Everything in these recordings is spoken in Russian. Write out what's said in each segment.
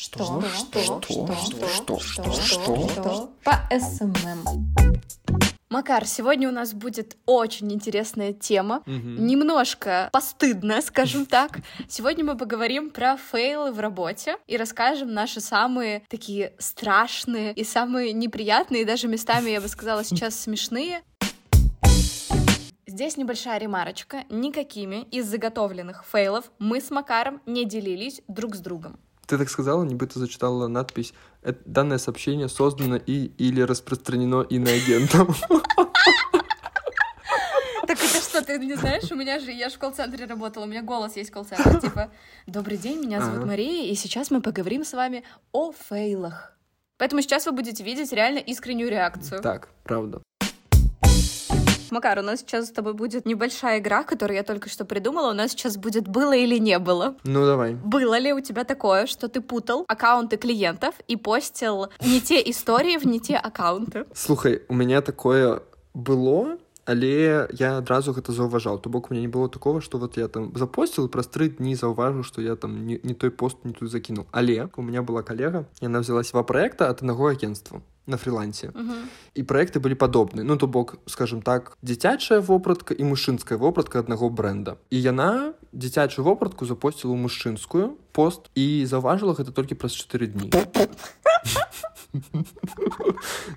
Что? Что? Что? Что? Что? Что? Что? По SMM. Макар, сегодня у нас будет очень интересная тема, угу. немножко постыдная, скажем так. Сегодня мы поговорим про фейлы в работе и расскажем наши самые такие страшные и самые неприятные, и даже местами, я бы сказала, сейчас смешные. Здесь небольшая ремарочка. Никакими из заготовленных фейлов мы с Макаром не делились друг с другом. Ты так сказала, не будто зачитала надпись «Данное сообщение создано и или распространено иноагентом». Так это что, ты не знаешь, у меня же, я же в колл-центре работала, у меня голос есть в колл-центре, типа «Добрый день, меня зовут Мария, и сейчас мы поговорим с вами о фейлах». Поэтому сейчас вы будете видеть реально искреннюю реакцию. Так, правда. Макар, у нас сейчас с тобой будет небольшая игра, которую я только что придумала. У нас сейчас будет «Было или не было». Ну, давай. Было ли у тебя такое, что ты путал аккаунты клиентов и постил не те истории в не те аккаунты? Слухай, у меня такое было, але я адразу гэта заўважаў то бок у меня не было такого что вот я там запосціл праз тры дні заўважыў что я там не, не той пост не тут закінул але у меня была калега яна взялась два проекта от аднаго агентства на фрилансе uh -huh. і проекты былі падобны ну то бок скажем так дзіцячая вопратка і мужчынская вопратка аднаго бренда і яна дзіцячую вопратку запосціла мужчынскую пост і заўважыла гэта толькі праз чатыры дні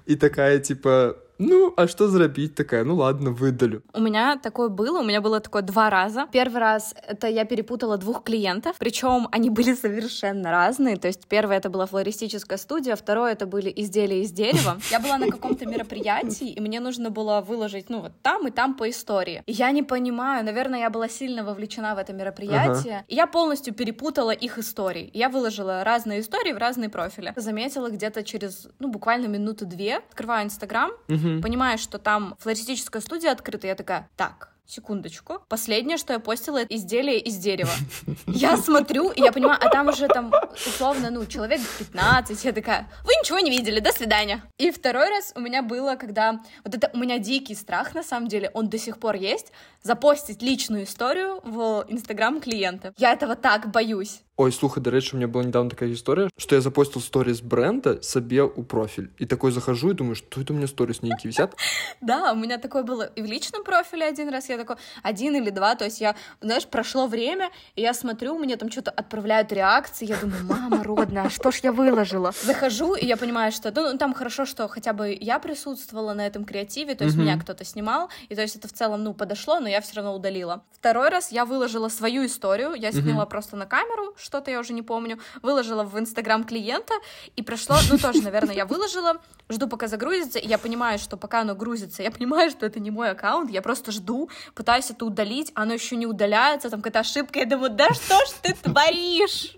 і такая типа ну, а что зрабіць такая? Ну ладно, выдалю. У меня такое было, у меня было такое два раза. Первый раз это я перепутала двух клиентов, причем они были совершенно разные. То есть первое это была флористическая студия, второе это были изделия из дерева. Я была на каком-то мероприятии, и мне нужно было выложить, ну, вот там и там по истории. Я не понимаю, наверное, я была сильно вовлечена в это мероприятие, ага. и я полностью перепутала их истории. Я выложила разные истории в разные профили. Заметила где-то через, ну, буквально минуты две, открываю Инстаграм, угу угу. понимаю, что там флористическая студия открыта, я такая, так, секундочку. Последнее, что я постила, это изделие из дерева. Я смотрю, и я понимаю, а там уже там условно, ну, человек 15, я такая, вы ничего не видели, до свидания. И второй раз у меня было, когда, вот это у меня дикий страх, на самом деле, он до сих пор есть, запостить личную историю в Инстаграм клиента. Я этого так боюсь. Ой, слухай, дарэчы, у меня была недавно такая история, что я запостил сторис бренда себе у профиль. И такой захожу и думаю, что это у меня сторис некие висят. Да, у меня такое было и в личном профиле один раз. Я такой, один или два. То есть я, знаешь, прошло время, и я смотрю, мне там что-то отправляют реакции. Я думаю, мама родная, что ж я выложила? Захожу, и я понимаю, что ну, там хорошо, что хотя бы я присутствовала на этом креативе, то есть меня кто-то снимал, и то есть это в целом, ну, подошло, но я все равно удалила. Второй раз я выложила свою историю, я сняла просто на камеру, что-то я уже не помню, выложила в Инстаграм клиента, и прошло, ну тоже, наверное, я выложила, жду, пока загрузится, и я понимаю, что пока оно грузится, я понимаю, что это не мой аккаунт, я просто жду, пытаюсь это удалить, оно еще не удаляется, там какая-то ошибка, я думаю, да что ж ты творишь?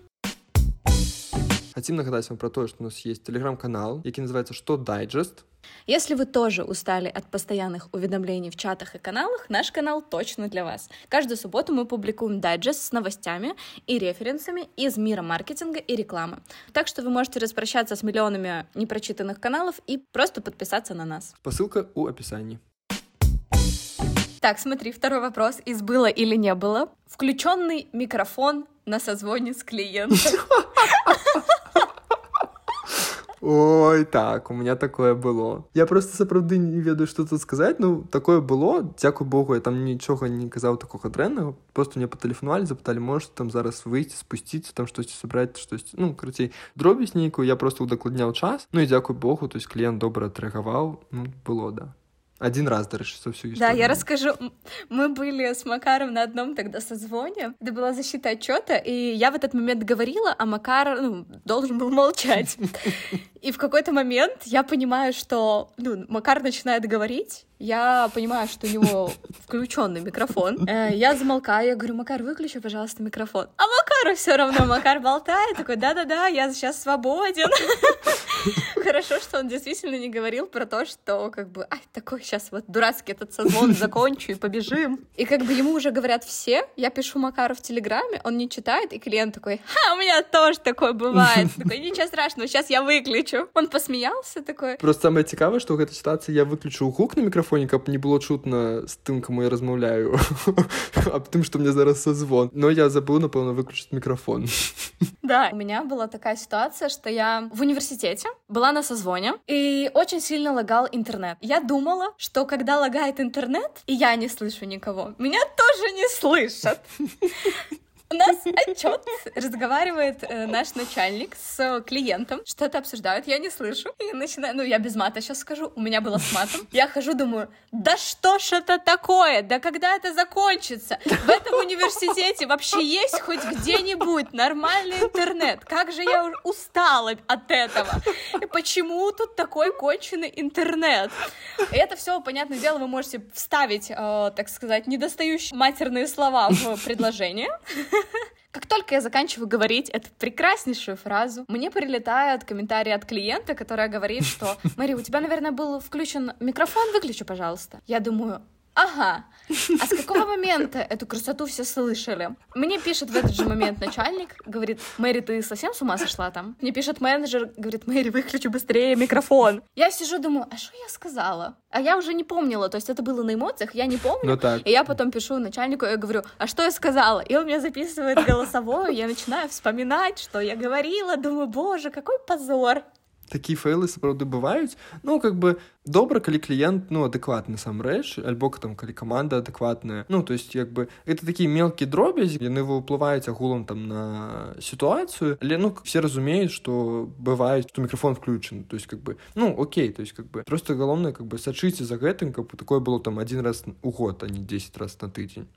Хотим нагадать вам про то, что у нас есть телеграм-канал, який называется «Что дайджест?». Если вы тоже устали от постоянных уведомлений в чатах и каналах, наш канал точно для вас. Каждую субботу мы публикуем дайджест с новостями и референсами из мира маркетинга и рекламы. Так что вы можете распрощаться с миллионами непрочитанных каналов и просто подписаться на нас. Посылка у описании. Так, смотри, второй вопрос из было или не было. Включенный микрофон на созвоне с клиентом. Ой, так, у меня такое было. Я просто сапраўды не ведаю, што тут сказаць. Ну такое было. Дзякуй Богу, я там нічога не казаў такога дрэннага. Просто мне патэлефанавалі, запыталі, можаш там зараз выйсці, спусціцца, там штосьці сабраць, штось, ну, карацей, дробязь нейкую, я просто удакладняў час. Ну і дзякуй Богу, то есть кліент добра адрэагаваў, ну, было, да. Один раз, речи, со всю историю. Да, я расскажу. Мы были с Макаром на одном тогда созвоне. Это была защита отчета, и я в этот момент говорила, а Макар ну, должен был молчать. И в какой-то момент я понимаю, что ну, Макар начинает говорить, я понимаю, что у него включенный микрофон. Э, я замолкаю, я говорю, Макар, выключи, пожалуйста, микрофон. А Макару все равно, Макар болтает, такой, да-да-да, я сейчас свободен. Хорошо, что он действительно не говорил про то, что как бы, ай, такой сейчас вот дурацкий этот созвон закончу и побежим. И как бы ему уже говорят все, я пишу Макару в Телеграме, он не читает, и клиент такой, ха, у меня тоже такое бывает. Такой, ничего страшного, сейчас я выключу. Он посмеялся такой. Просто самое цікаве, што ў гэтай сітуацыі я выключу гук на мікрафоне, каб не было чутна з тым, каму я размаўляю аб тым, што мне зараз созвон. Но я забыл, напэўна, выключыць мікрафон. Да, у меня была такая ситуация, что я в университете была на созвоне, и очень сильно лагал интернет. Я думала, что когда лагает интернет, и я не слышу никого, меня тоже не слышат. У нас отчет разговаривает э, наш начальник с клиентом, что-то обсуждают, я не слышу. И начинаю, ну я без мата сейчас скажу, у меня было с матом. Я хожу, думаю, да что ж это такое? Да когда это закончится? В этом университете вообще есть хоть где-нибудь нормальный интернет? Как же я устала от этого? И почему тут такой конченый интернет? И это все, понятное дело, вы можете вставить, э, так сказать, недостающие матерные слова в предложение. Как только я заканчиваю говорить эту прекраснейшую фразу, мне прилетает комментарий от клиента, которая говорит, что «Мэри, у тебя, наверное, был включен микрофон, выключи, пожалуйста». Я думаю, Ага. А с какого момента эту красоту все слышали? Мне пишет в этот же момент начальник, говорит, Мэри, ты совсем с ума сошла там? Мне пишет менеджер, говорит, Мэри, выключи быстрее микрофон. Я сижу, думаю, а что я сказала? А я уже не помнила, то есть это было на эмоциях, я не помню. Ну, так. И я потом пишу начальнику, я говорю, а что я сказала? И он мне записывает голосовое, я начинаю вспоминать, что я говорила, думаю, боже, какой позор. такія фэйлы сапраўды бываюць ну как бы добра калі кліент ну адэкватны сам рэч альбо там калі каманда адэкватная ну то есть як бы это такі мелкі дробязь яны выплываюць агулам там на сітуацыю але ну все разумеюць что бываюць что мікрофон включен то есть как бы ну окей то есть как бы просто галоўнае как бы сачыце за гэтым каб такое было там один раз у год а не 10 раз на тыдзень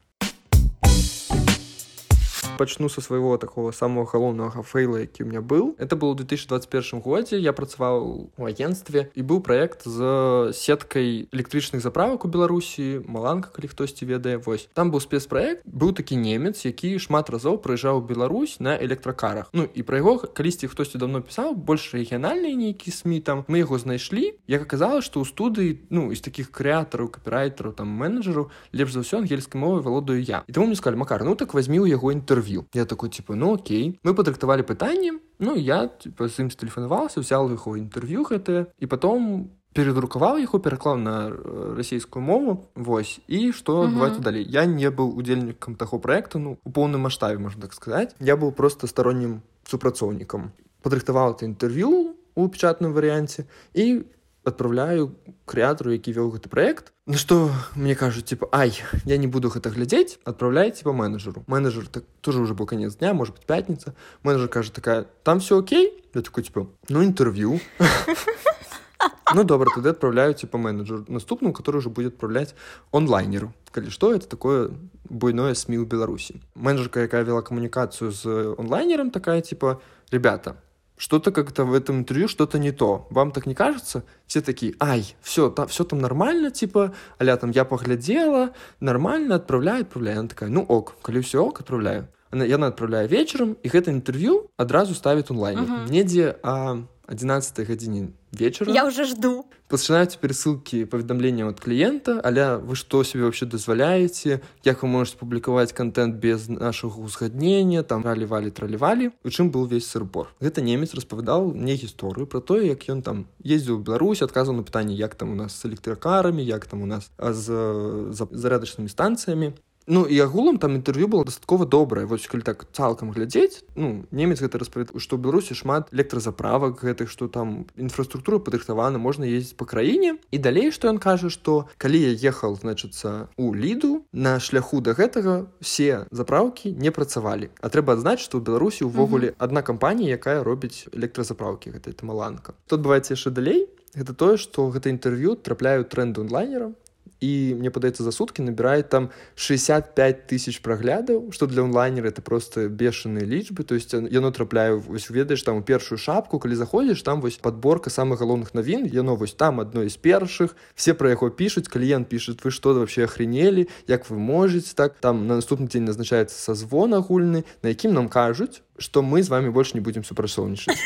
пачну со свайго такого самого галоўнага фейла які у меня был это было 2021 годзе я працаваў у агенстве і быў проект з сеткай электрычных заправак у беларусі маланка калі хтосьці ведае вось там быў спецпраект быў такі немец які шмат разоў прыязджаў Беларусь на электракарах ну і пра яго калісьці хтосьці давно пісаў больш рэгіянальныя нейкі сМ там мы яго знайшлі як аказалось што ў студыі ну з таких крэатараў капірайтераў там менеджеру лепш за ўсё ангельскай мовы валодаю я і таму мне сказали макар ну так возьми у яго інтэрв'ю інтэрв'ю я такой типа ну окей мы падрыхтавалі пытанне ну я типа, з ім стэлефанаваўся взял яго інтэрв'ю гэтае і потом перадрукаваў яго пераклаў на э, расійскую мову Вось і што адбываецца далей я не быў удзельнікам таго проекту ну у поўным маштабе можна так сказаць я быў просто стороннім супрацоўнікам падрыхтаваў это інтэрв'ю у печатным варыянце і адпраўляю крэатару які вёў гэты проект Ну что мне кажуць типа ай я не буду гэта глядзець адпраўляйте по менеджеру менеджер так тоже уже был конец дня может быть пятница менеджер кажет такая там все окей я такой типа ну интервью ну добра тады отправляю типа менеджер наступную который уже будет отправлять онлайнеру калі что это такое буйное сми у беларусі менеджерка якая вела камунікацыю з онлайнером такая типа ребята что-то как-то в этом интервью что-то не то. Вам так не кажется? Все такие, ай, все, там, все там нормально, типа, аля там я поглядела, нормально, отправляю, отправляю. Она такая, ну ок, коли все ок, отправляю. Она, яна отправляю вечером, и это интервью одразу ставит онлайн. Угу. Недзе а 11 гадзіне вечера. Я уже жду. Пачынаюць пересылкі паведамлення от кліента аля вы што себе вообще дазваляеце як вы можете публікаваць контент без нашага узгаднення там ралівалі тралівалі у чым был весь сырбор. Гэта немец распавядаў мне гісторыю про тое як ён там ездзіў Беларусь адказаў на пытанне як там у нас з электракарамі як там у нас з зарядачнымі станцыямі Ну і агулам там інтэрв'ю было дастаткова добрае вось калі так цалкам глядзець ну немец гэта распавед што беларусі шмат электразаправак гэтых што там інфраструктура падрыхтавана можна ездзіць па краіне і далей што ён кажа што калі я ехал значыцца у ліду на шляху да гэтага все запраўкі не працавалі. А трэба адзнаць што ў беларусі ўвогуле адна кампанія якая робіць электразапраўкі гэтай тамаланка тут бываецца яшчэ далей. Гэта тое што гэта інтэрв'ю трапляюць тренды онлайнера і мне падаецца за суткі набіраюць там 65 тысяч праглядаў што для онлайнера это просто бешаныя лічбы то есть яно трапляю вось ведаеш там у першую шапку калі заходзіш там вось подборка самых галоўных навін яно вось там адной з першых все пра яго пішуць кліент пішет вы что вообще охренелі як вы можете так там на наступны дзень назначаецца созвон агульны на якім нам кажуць что мы з вами больше не будем супрацоўнічаць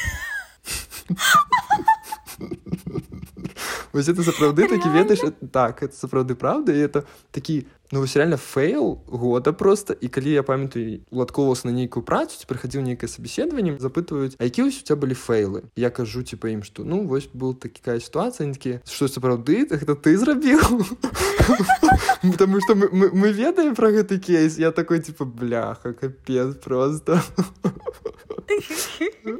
Вось это сапраўды такі ведаеш так это сапраўды праўда і это такі ну вось реально фейл года просто і калі я памятаю уладковался на нейкую працу ці прыхадзіў нейкае сабеседаванне запытваюць а які вось у тебя былі фейлы я кажу ці па ім што ну вось был такая сітуацыя такі што сапраўды гэта ты зрабіў потому что мы, мы, мы ведаем про гэты кейс я такой типа бляха капец просто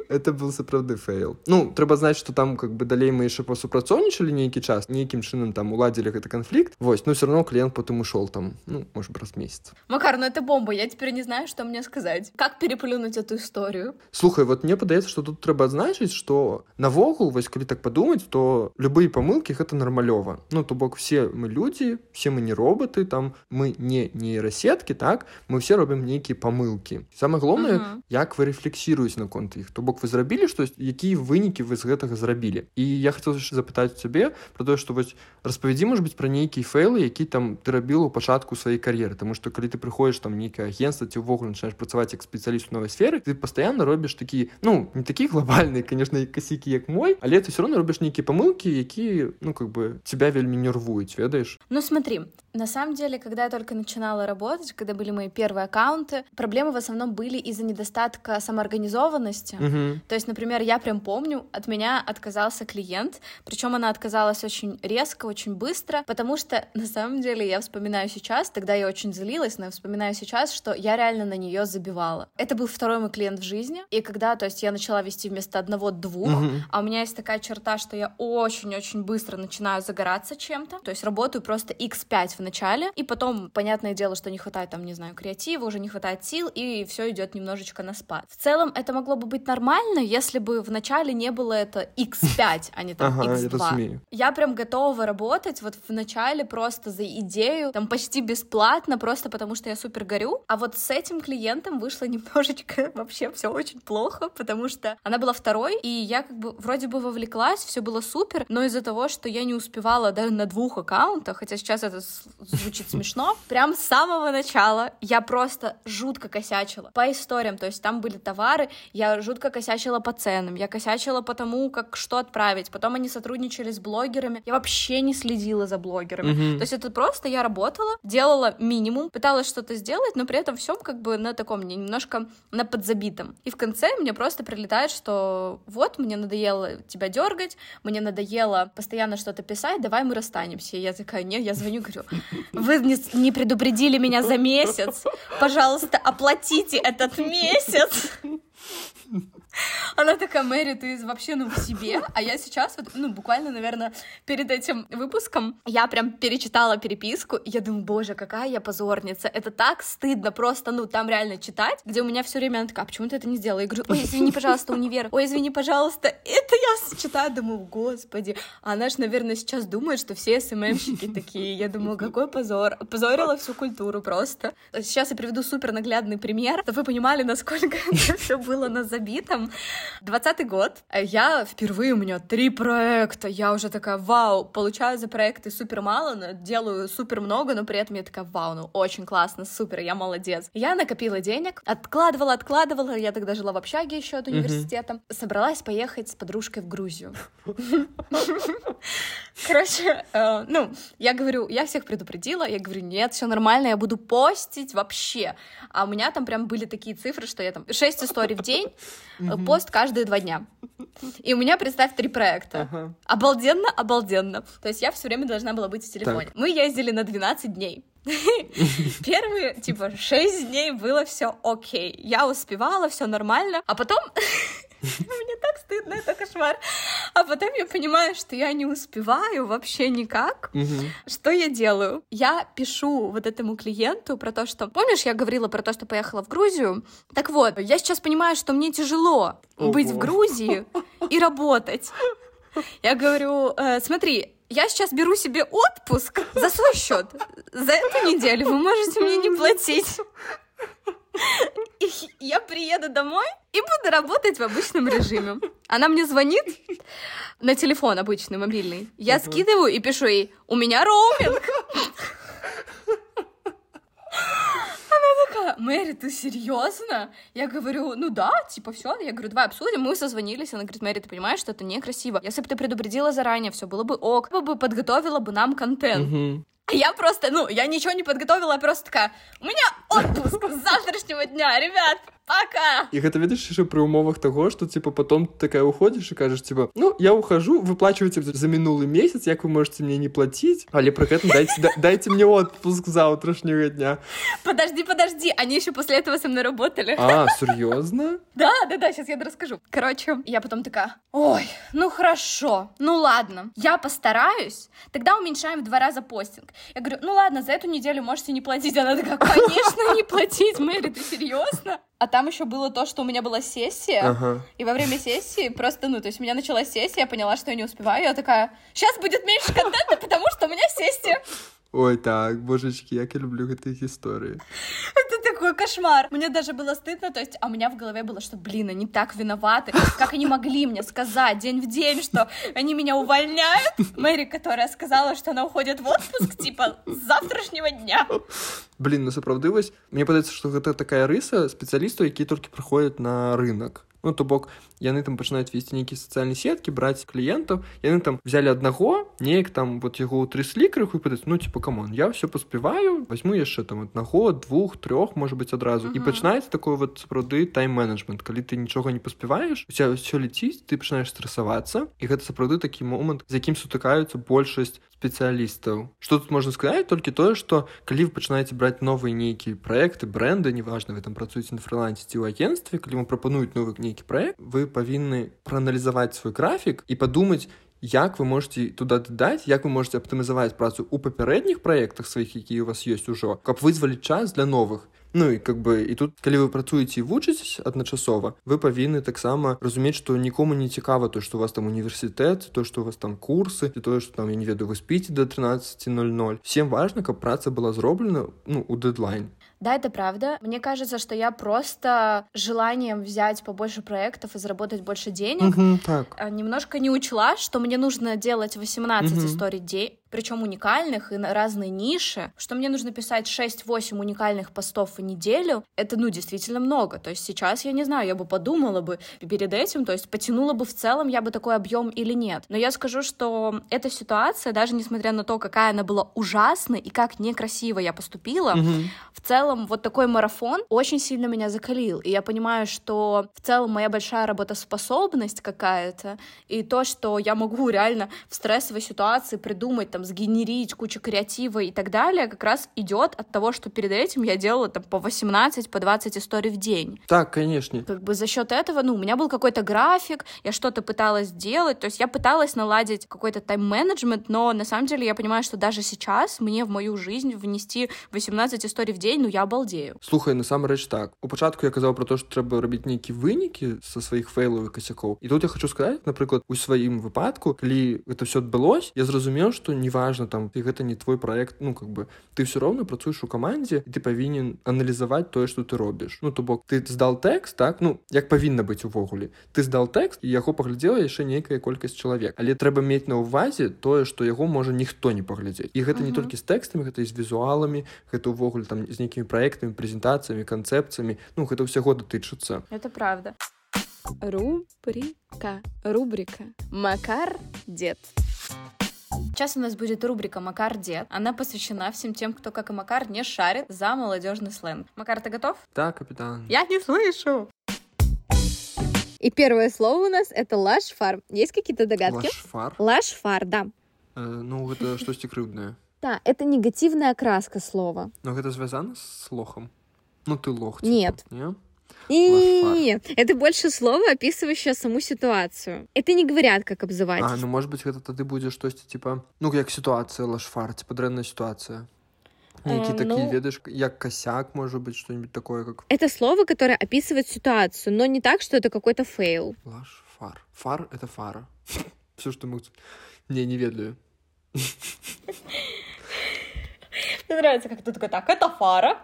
это был сапраўды фейл ну трэба знаць что там как бы далей мы яшчэ посупрацоўнічалі нейкі час нейкім чынам там уладзілі гэты канфлікт вось ну все равно клиент потым ушел там ну может раз месяц макар ну это бомба я теперь не знаю что мне сказать как переплюнуть эту историю слухай вот мне падаецца что тут трэба адзначыць что навогул вось калі так подумать то любые помылки гэта нармалёва ну то бок все мы люди все мы не роботы там мы не нейрасетки так мы все робім нейкія помылки самое главное uh -huh. як вы рефлексируюць наконт іх то бок вы зрабілі штось якія вынікі вы з гэтага зрабілі і я хотел запытаць цябе про тое что вось распавядзі может быть про нейкія фейлы які там ты рабіла у пачатку сваёй кар'еры тому что калі ты прыходишь там нейкае агентство ці ўвогуле начинаешь працаваць як спецыяліст новой сферы ты постоянно робіш такі ну не такі глобальныя конечно касікі як мой але ты все равно робіш нейкія помылки які ну как бы тебя вельмі нервуюць ведаеш ну смотри на самом деле когда я только начинала работать когда были мои первые аккаунты проблемы в основном были из-за недостатка самоорганизованности Мгм. То есть, например, я прям помню, от меня отказался клиент, причем она отказалась очень резко, очень быстро, потому что на самом деле я вспоминаю сейчас, тогда я очень злилась, но я вспоминаю сейчас, что я реально на нее забивала. Это был второй мой клиент в жизни, и когда, то есть, я начала вести вместо одного двух, Мгм. а у меня есть такая черта, что я очень-очень быстро начинаю загораться чем-то, то есть работаю просто x5 в начале, и потом, понятное дело, что не хватает там, не знаю, креатива, уже не хватает сил, и все идет немножечко на спад. В целом, это могло бы быть нормально, если бы в начале не было это x5, а не там Ага, я x2. разумею. Я прям готова работать вот в начале просто за идею, там почти бесплатно, просто потому что я супер горю. А вот с этим клиентом вышло немножечко вообще все очень плохо, потому что она была второй, и я как бы вроде бы вовлеклась, все было супер, но из-за того, что я не успевала даже на двух аккаунтах, хотя сейчас это звучит смешно, прям с самого начала я просто жутко косячила по историям, то есть там были товары, я жутко косячила по ценам, я косячила по тому, как что отправить, потом они сотрудничали с блогерами, я вообще не следила за блогерами, Мгм. то есть это просто я работала, делала минимум, пыталась что-то сделать, но при этом всем как бы на таком не- немножко на подзабитом. И в конце мне просто прилетает, что вот, мне надоело тебя дергать, мне надоело постоянно что-то писать, давай мы расстанемся. И я такая, нет, я звоню, говорю, вы не, не предупредили меня за месяц, пожалуйста, оплатите этот месяц. Она такая, Мэри, ты вообще, ну, в себе. А я сейчас, вот, ну, буквально, наверное, перед этим выпуском я прям перечитала переписку, и я думаю, боже, какая я позорница. Это так стыдно просто, ну, там реально читать, где у меня все время она такая, а почему ты это не сделала? Я говорю, ой, извини, пожалуйста, универ, ой, извини, пожалуйста. Это я читаю, думаю, господи. А она ж, наверное, сейчас думает, что все СММщики такие. Я думаю, какой позор. Позорила всю культуру просто. Сейчас я приведу супер наглядный пример, чтобы вы понимали, насколько это все было на забитом. Двадцатый год. Я впервые, у меня три проекта. Я уже такая, вау, получаю за проекты супер мало, но делаю супер много, но при этом я такая, вау, ну очень классно, супер, я молодец. Я накопила денег, откладывала, откладывала. Я тогда жила в общаге еще от университета. Собралась поехать с подружкой в Грузию. Короче, э, ну, я говорю, я всех предупредила, я говорю, нет, все нормально, я буду постить вообще. А у меня там прям были такие цифры, что я там 6 историй в день, э, пост каждые два дня. И у меня, представь, три проекта. Ага. Обалденно, обалденно. То есть я все время должна была быть в телефоне. Мы ездили на 12 дней. Первые, типа, 6 дней было все окей. Я успевала, все нормально. А потом... Мне так стыдно, это кошмар. А потом я понимаю, что я не успеваю вообще никак. Что я делаю? Я пишу вот этому клиенту про то, что... Помнишь, я говорила про то, что поехала в Грузию? Так вот, я сейчас понимаю, что мне тяжело быть в. Грузии и работать. Я говорю, «Э, смотри, я сейчас беру себе отпуск за свой счет. За эту неделю вы можете мне не платить. И я приеду домой и буду работать в обычном режиме. Она мне звонит на телефон обычный, мобильный. Я Ага. скидываю и пишу ей, у меня роуминг. Она такая, Мэри, ты серьезно? Я говорю, ну да, типа все. Я говорю, давай обсудим. Мы созвонились. Она говорит, Мэри, ты понимаешь, что это некрасиво. Если бы ты предупредила заранее, все было бы ок. Я бы подготовила бы нам контент. Мгм. А Я просто, ну, я ничего не подготовила, я просто такая, у меня отпуск с завтрашнего дня, ребят, пока. І гэта ведаеш яшчэ пры умовах таго што типа потом ты такая уходзіш і кажаш типа ну я ухожу выплачиваеце за мінулы месяц як вы можете мне не платіць але пры гэтым дайце да- дайце мне отпуск з заўтрашняга дня Подожди, подожди, они еще после этого со мной работали. а сур'ёзна Да, да, да, сейчас я расскажу. Короче, я потом такая, ой, ну хорошо, ну ладно, я постараюсь, тогда уменьшаем в два раза постинг. Я говорю, ну ладно, за эту неделю можете не платить. Она такая, конечно, не платить, Мэри, ты серьезно? а там еще было то, что у меня была сессия, ага и во время сессии просто, ну, то есть у меня началась сессия, я поняла, что я не успеваю, я такая, сейчас будет меньше контента, потому что у меня сессия. ой так божечки як я люблю гэтыя гісторыі Это такой кошмар. Мне даже было стыдно, то есть, а у меня в голове было, что, блин, они так виноваты. Как они могли мне сказать день в день, что они меня увольняют? Мэри, которая сказала, что она уходит в отпуск, типа, с завтрашнего дня. блин ну сапраўды вось мне падаецца што гэта такая рыса спецыялістаў якія толькі прыходзяць на рынок ну то бок яны там пачынаюць весці нейкія сацыяльныя сеткі браць кліентаў яны там взяли аднаго неяк там вот яго ўтрыслі крыху і пытаць ну типа камон я все паспяваю возьму яшчэ там аднаго двух трох можа быть адразу і Мгм. пачынаецца такой вот сапраўды тайм-менеджмент калі ты нічога не паспяваеш у тебя все ляціць ты пачынаеш стрэсавацца і гэта сапраўды такі момант з якім сутыкаюцца большасць спецыялістаў что тут можна сказаць толькі тое что калі вы пачынаеце браць новыя нейкія проекты бренды неважна вы там працуеце на фрылансе ці ў агенстве калі вам прапануюць новы нейкі проект вы павінны прааналізаваць свой графік і падумаць як вы можете туда дадаць як вы можете аптымізаваць працу у папярэдніх праектах сваіх якія у вас ёсць ужо каб вызваліць час для новых Ну і как бы і тут калі вы працуеце і вучыцесь адначасова вы павінны таксама разумець што нікому не цікава то што у вас там універсітэт то што у вас там курсы ці тое што там я не ведаю вы спіце до 13:00 всем важно каб праца была зроблена ну у дедлайн да, это правда. Мне кажется, что я просто желанием взять побольше проектов и заработать больше денег Мгм, так а, немножко не учла, что мне нужно делать 18 Мгм. историй день, причем уникальных и на разные ниши, что мне нужно писать 6-8 уникальных постов в неделю. Это, ну, действительно много. То есть сейчас, я не знаю, я бы подумала бы перед этим, то есть потянула бы в целом я бы такой объем или нет. Но я скажу, что эта ситуация, даже несмотря на то, какая она была ужасной и как некрасиво я поступила, Мгм. в целом вот такой марафон очень сильно меня закалил. И я понимаю, что в целом моя большая работоспособность какая-то, и то, что я могу реально в стрессовой ситуации придумать, там, сгенерить кучу креатива и так далее, как раз идет от того, что перед этим я делала там по 18, по 20 историй в день. так конечно Как бы за счет этого, ну, у меня был какой-то график, я что-то пыталась делать, то есть я пыталась наладить какой-то тайм-менеджмент, но на самом деле я понимаю, что даже сейчас мне в мою жизнь внести 18 историй в день, ну, я обалдею. слухай насамрэч так у пачатку я казаў про то што трэба рабіць нейкія вынікі са сваіх фэйлавых касякоў і тут я хочу сказаць напрыклад у сваім выпадку калі гэта все адбылось я зразумеў што неважна там і гэта не твой проект ну как бы ты все роўна працуеш у камандзе ты павінен аналізаваць тое што ты робіш ну то бок ты здал тэкст так ну як павінна быць увогуле ты здал тэкст і яго паглядзела яшчэ нейкая колькасць чалавек але трэба мець на ўвазе тое што яго можа ніхто не паглядзець і гэта не Мгм. толькі з тэкстамі гэта і з візуаламі гэта ўвогуле там з нейкімі праектамі прэзентацыямі канцэпцыямі ну гэта ўсяго датычыцца Это правда. Рубрика. Рубрика. Макар Дед. Сейчас у нас будет рубрика Макар Дед. Она посвящена всем тем, кто, как и Макар, не шарит за молодежный сленг. Макар, ты готов? так капітан Я не слышу. И первое слово у нас это лашфар. Есть какие-то догадки? Лашфар Лашфар, да. Э, ну гэта штосьці крыўднае Да, это негативная окраска слова. но гэта звязана з лохам ну ты лох Нет. не Не, это больше слово, описывающее саму ситуацию. Это не говорят, как обзывать. А ну может быть гэта тады будзе штосьці типа ну як сітуацыя лашфар типа дрэнная сітуацыя нейкі Э, такі ну- ведаеш як косяк может быть что-нибудь такое как Это слово, которое описывает ситуацию, но не так, что это какой-то фейл. лашфар фар это фара все что мы не не ведаю Мне нравится, как ты такой, так, это фара.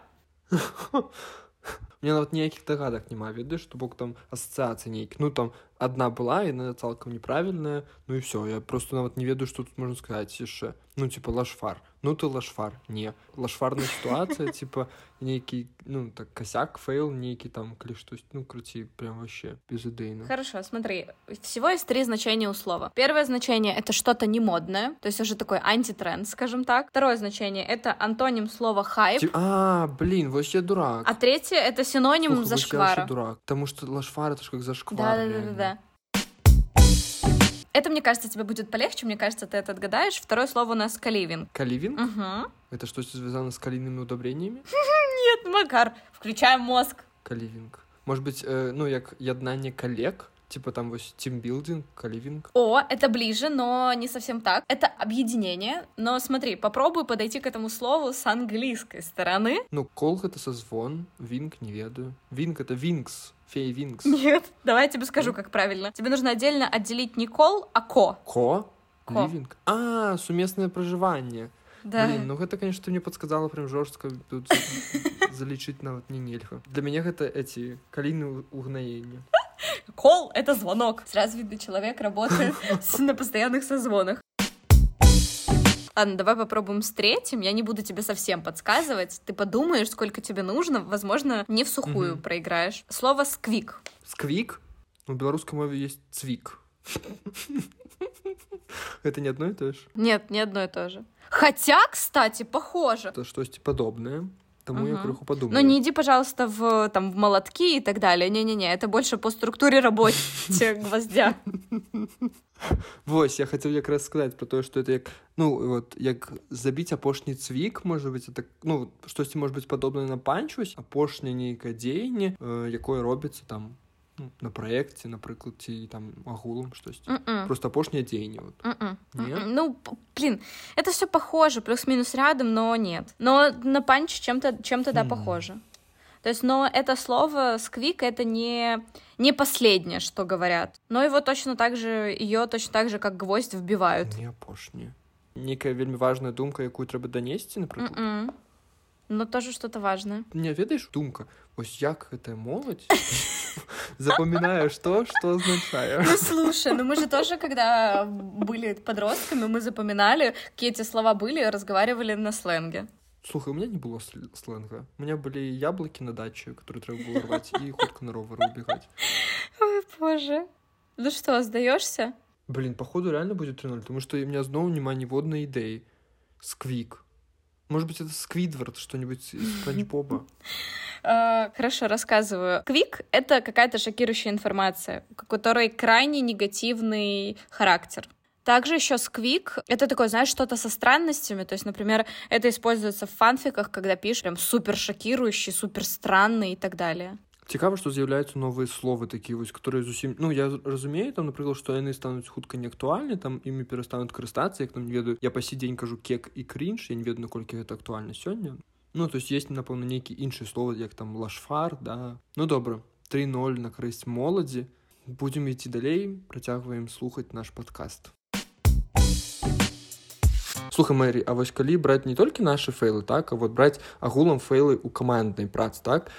мне нават ніякіх дагадак няма ведаеш што бок там асацыяцыі нейкі ну там одна была і яна цалкам неправільная ну і все я просто нават не ведаю што тут можна сказаць яшчэ ну типа лашфар ну ты лашфар не лашфарная ситуация типа нейкі ну так косяк фейл нейкі там калі штось ну круці прям вообще безыдейно хорошо смотри всего есть три значения у слова первое значение это что-то не модное то есть уже такой антитренд скажем так второе значение это антоним слова хайп Ти- а блин вось я дурак а третье это синоним я зашквара дурак потому что лашфар это ж как зашквар да да да реально. да да это, мне кажется, тебе будет полегче. Мне кажется, ты это отгадаешь. Второе слово у нас каливинг. каливинг Угу. это что связано с калийными удобрениями Нет, Макар, включаем мозг. каливинг может быть э, ну як яднанне коллег типа там вось тимбилдинг каливинг О, это ближе, но не совсем так. Это объединение. Но смотри, попробуй подойти к этому слову с английской стороны. ну кол это созвон винг не ведаю винг это винкс фей винкс Нет. Давай я тебе скажу, как правильно. Тебе нужно отдельно отделить не кол, а ко. ко Ко. Ливинг? А, сумеснае пражыванне. Да. Блин, ну гэта, конечно, ты мне подсказала прям жорстка тут за- залічыць нават не нельга. Для мяне гэта эти каліны угнаення. Кол — это звонок. Сразу видно, человек работает на постоянных созвонах. Ладно, давай попробуем с третьим. Я не буду тебе совсем подсказывать. Ты подумаешь, сколько тебе нужно. Возможно, не в сухую Мгм. проиграешь. Слово «сквик». Сквик? У беларускай мове есть цвик. Это не одно и то же. Нет, не одно и то же. Хотя, кстати, похоже. Это штосьці падобнае. Таму я Мгм. крыху Но падумаю. не иди, пожалуйста, в, там, в молотки и так далее. Не-не-не, это больше по структуре работе гвоздя. Вось я хацеў якраз сказаць про тое што это як ну вот як забіць апошні цвік можа быть это ну штосьці может быть падобна на панчусь апошняе нейкае дзеянне э, якое робіцца там ну, на праекце напрыклад ці там агулам штосьці М-м. просто апошняе дзеянне вот М-м. Нет? М-м. Ну, п- блин, это все похоже, плюс-минус рядом, но нет. Но на панч чем-то чем да, Хм. похоже. То есть, но это слово сквик это не, не последнее, что говорят. Но его точно так же, ее точно так же, как гвоздь, вбивают. не апошняе нейкая вельмі важная думка якую трэба данесці напрыклад М-м. Но тоже что-то важное. не ведаеш думка ось як гэтая моладзь запамінаеш то што азначае Ну слушай, ну мы же тоже, когда были подростками, мы запоминали, какие эти слова были, разговаривали на сленге. Слухай, у меня не было сл- сленга. У меня были яблоки на даче, которые треба было рвать, и хутка на ровер убегать. Ой, боже. Ну что, сдаешься? Блин, походу реально будет 3-0, потому что у меня снова нема ниводной идеи. Сквик. Может быть, это Сквидвард, что-нибудь из Спанч Боба. Э, Хорошо, рассказываю. Квик — это какая-то шокирующая информация, у которой крайне негативный характер. Также еще сквик — это такое, знаешь, что-то со странностями. То есть, например, это используется в фанфиках, когда пишешь прям супер шокирующий, супер странный и так далее. Цікаво, што з'яўляюцца новыя словы такія вось которые зусім ну я разумею там напрыклад што яны стануць хутка неактуальны там імі перастануць карыстацца як там не ведаю я па сей дзень кажу кек і крінж я не ведаю наколькі гэта актуальна сёння ну то есть есть напэўна нейкі іншы словы як там лашфар да ну добра 3-0 на карысць моладзі будзем ісці далей працягваем слухаць наш падкаст Слухай, Мэри, а вось калі браць не толькі нашы фейлы так а вот браць агулам фейлы ў каманднай працы так?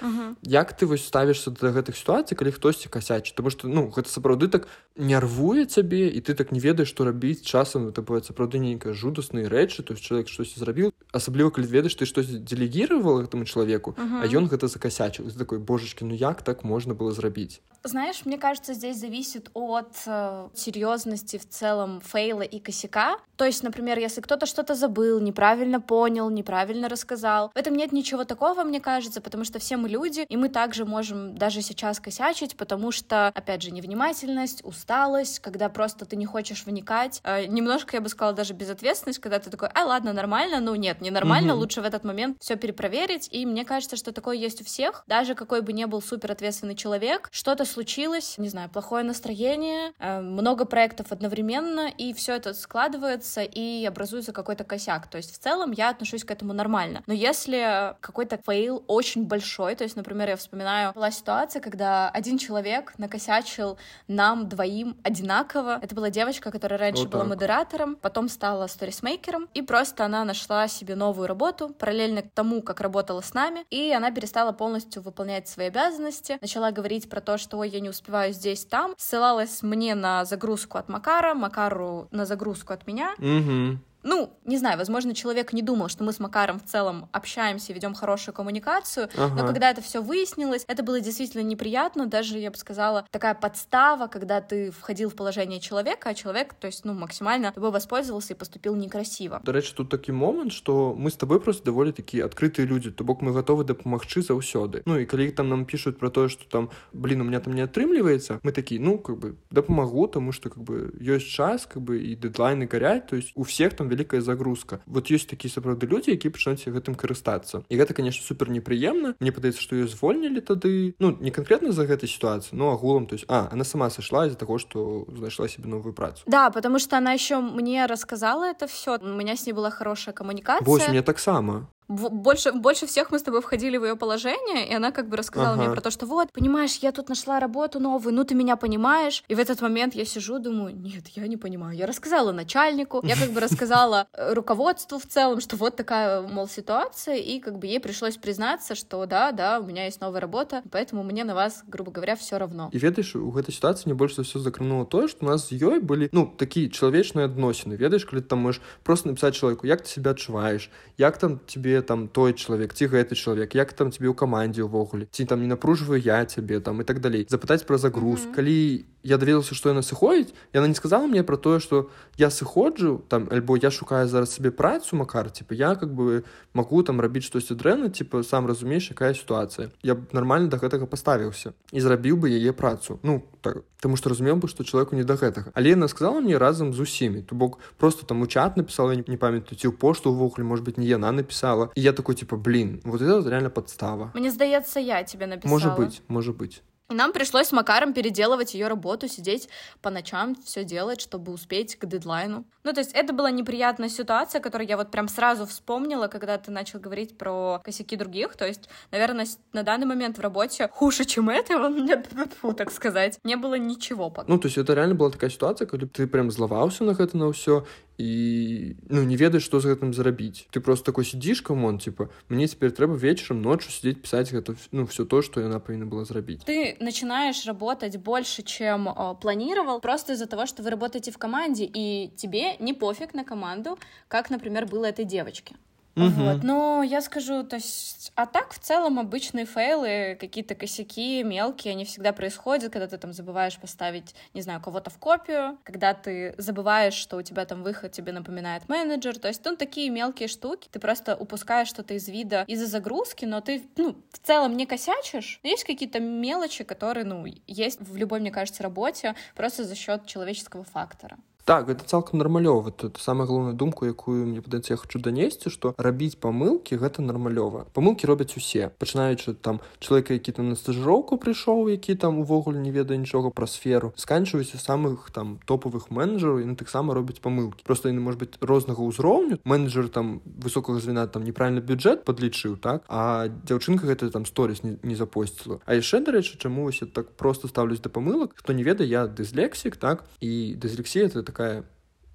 Як ты вось ставішся да гэтых сітуацый калі хтосьці касячыць? Тому что ну гэта сапраўды так нервуе цябе і ты так не ведаеш што рабіць. Часам это бывает сапраўды нейкая жудасныя рэчы то есть чалавек штосьці зрабіў. Асабліва калі ведаеш ты штось дэлегіравал гэтаму чалавеку а ён гэта закасячыў. Ты такой божачкі ну як так можна было зрабіць? Знаешь, мне кажется, здесь зависит от э, серьезности в целом фейла и косяка. То есть, например, если кто-то что-то забыл, неправильно понял, неправильно рассказал, в этом нет ничего такого, мне кажется, потому что все мы люди, и мы также можем даже сейчас косячить, потому что, опять же, невнимательность, усталость, когда просто ты не хочешь вникать, э, немножко, я бы сказала, даже безответственность, когда ты такой, а, ладно, нормально, ну нет, не нормально, Мгм. лучше в этот момент все перепроверить, и мне кажется, что такое есть у всех, даже какой бы ни был супер ответственный человек, что-то случилось, не знаю, плохое настроение, э, много проектов одновременно, и все это складывается и образует за какой-то косяк. То есть в целом я отношусь к этому нормально. Но если какой-то фейл очень большой, то есть, например, я вспоминаю, была ситуация, когда один человек накосячил нам двоим одинаково. Это была девочка, которая раньше вот была модератором, потом стала сторисмейкером, и просто она нашла себе новую работу, параллельно к тому, как работала с нами, и она перестала полностью выполнять свои обязанности, начала говорить про то, что ой, я не успеваю здесь, там, ссылалась мне на загрузку от Макара, Макару на загрузку от меня. Угу ну, не знаю, возможно, человек не думал, что мы с Макаром в целом общаемся, ведем хорошую коммуникацию, ага. но когда это все выяснилось, это было действительно неприятно, даже, я бы сказала, такая подстава, когда ты входил в положение человека, а человек, то есть, ну, максимально тобой воспользовался и поступил некрасиво. До речі, тут такий момент, що ми з тобою просто доволі такі відкриті люди, то бок ми готові допомогти завсёды. Ну, і коли там нам пишуть про те, що там, блін, у мене там не отримлюється, ми такі, ну, как бы, допомогу, тому що, как бы, є час, как бы, і дедлайни горять, то есть у всіх там вялікая загрузка. Вот ёсць такія сапраўды людзі які пачнуць гэтым карыстацца і гэта конечно супер непрыемна мне падаецца што ее звольнілі тады. Ну не конкретно за гэтай ситуацию но агулам то есть а она сама сошла из-за того что знайшла себе новую працу. Да потому что она еще мне рассказала это все у меня с ней была хорошая коммуникация. Вось мне таксама больше, больше всех мы с тобой входили в ее положение, и она как бы рассказала ага. мне про то, что вот, понимаешь, я тут нашла работу новую, ну ты меня понимаешь. И в этот момент я сижу, думаю, нет, я не понимаю. Я рассказала начальнику, я как бы рассказала э, руководству в целом, что вот такая, мол, ситуация, и как бы ей пришлось признаться, что да, да, у меня есть новая работа, поэтому мне на вас, грубо говоря, все равно. И ведаешь, у этой ситуации мне больше всего закрануло то, что у нас с ёй были, ну, такие человечные адносіны ведаешь когда ты там можешь просто написать человеку як ты себя адчуваеш як там тебе там той чалавек ці гэты чалавек як там тебе ў камандзе ўвогуле ці там не напружваю я цябе там і так далей запытаць пра загруз mm -hmm. калі я даведаўся што яна сыходзіць яна не сказала мне про тое что я сыходжу там альбо я шукаю зараз сабе працу макар типа я как бы могу там рабіць штосьці дрэнна типа сам разумееш якая сітуацыя я б нормально до гэтага паставіўся і зрабіў бы яе працу ну так потому что разумеў бы что человеку не до гэтага але яна сказала мне разам з усімі то бок просто там у чат написала не памятаю ці ў пошту увогуле может быть не яна написала і я такой типа блин вот это реально подстава мне здаецца я тебе написала может быть может быть И нам пришлось с Макаром переделывать ее работу, сидеть по ночам, все делать, чтобы успеть к дедлайну. Ну, то есть это была неприятная ситуация, которую я вот прям сразу вспомнила, когда ты начал говорить про косяки других. То есть, наверное, на данный момент в работе хуже, чем это, мне, фу, так сказать, не было ничего пока. Ну, то есть это реально была такая ситуация, когда ты прям зловался на это на все, і ну не ведаеш што з гэтым зарабіць ты просто такой сидзіш камон типа мне цяпер трэба вечарам ноччу сидзець пісаць гэта ну все то что яна павінна была зрабіць ты начинаешь работать больше чем о, планировал просто из-за того что вы работаете в команде и тебе не пофиг на команду как например было этой девочке Угу. Вот. Но я скажу, то есть, а так в целом обычные фейлы, какие-то косяки мелкие, они всегда происходят, когда ты там забываешь поставить, не знаю, кого-то в копию, когда ты забываешь, что у тебя там выход тебе напоминает менеджер, то есть, ну, такие мелкие штуки, ты просто упускаешь что-то из вида из-за загрузки, но ты, ну, в целом не косячишь, но есть какие-то мелочи, которые, ну, есть в любой, мне кажется, работе просто за счет человеческого фактора. Так гэта цалкам нармалёва тут самая галоўная думку якую мне падаецца я хочу данесці што рабіць памылкі гэта нармалёва памылкі робяць усе пачынаючы там чалавека які там на стажыроўку прыйшоў які там увогуле не ведае нічога пра сферу сканчваюся самых там топавых менеджераў яны таксама робяць памылкі просто яны может быть рознага ўзроўню менеджер там высокага звена там неправільны бюджэт подлічыў так? А дзяўчынка гэта там сторис не, не запосціла а яшчэ дарэчы чаму вось так просто ставлюсь да памылак хто не ведае я дыслексік так? І дыслексія это такая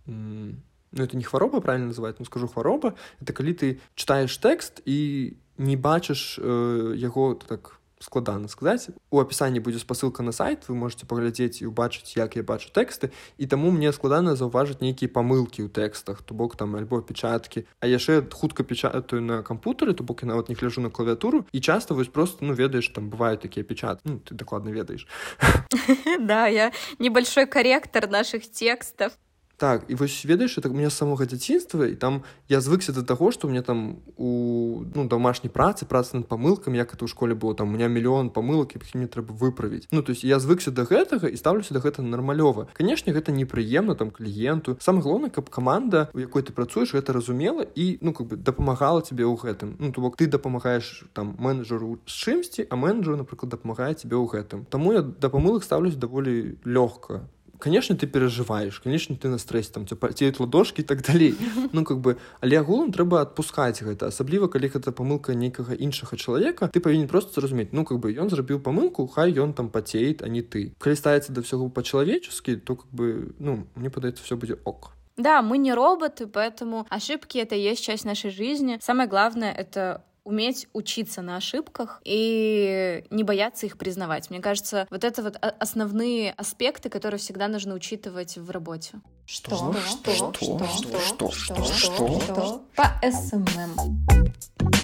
ну это не хвароба правильно называть ну скажу хвароба это калі ты читаешь тэкст і не бачыш э, яго так складана сказаць у апісанні будзе спасылка на сайт вы можете паглядзець і убачыць як я бачу тэксты і таму мне складана заўважыць нейкія памылкі ў тэкстах то бок там альбо печаткі а яшчэ хутка печатаю на кампутары то бок я нават не гляжу на клавіатуру і часто вось просто ну ведаеш там бывают такія печат ну, ты дакладна ведаеш да я небольшой корректор наших текстов Так і вось ведаеш так у меня самога дзяцінства і там я звыкся да таго што мне там у ну домашняй працы працы над памылкам як это ў школе было там у меня мільён памылак які мне трэба выправіць ну то есть я звыкся да гэтага і ставлюся да гэта нармалёва канешне гэта непрыемна там кліенту сам галоўна каб каманда у якой ты працуеш гэта разумела і ну как бы дапамагала тебе ў гэтым. Ну то бок ты дапамагаеш там менеджеру з чымсьці а менеджер напрыклад дапамагае тебе ў гэтым. Таму я да памылак ставлюсь даволі лёгка конечно ты перажываешь конечно ты на стрэсе там цеюць ладошки і так далей ну как бы але агулам трэба адпускаць гэта асабліва калі гэта памылка нейкага іншага чалавека ты павінен просто зразумець ну как бы ён зрабіў памылку хай ён там пацеет а не ты калі ставіцца да ўсяго па-чалавеческі то как бы ну мне падаецца все будзе ок Да, мы не роботы, поэтому ошибки — это есть часть нашей жизни. Самое главное — это уметь учиться на ошибках и не бояться их признавать. Мне кажется, вот это вот основные аспекты, которые всегда нужно учитывать в работе. Что? Что? Что? Что? Что? Что? Что? По СММ.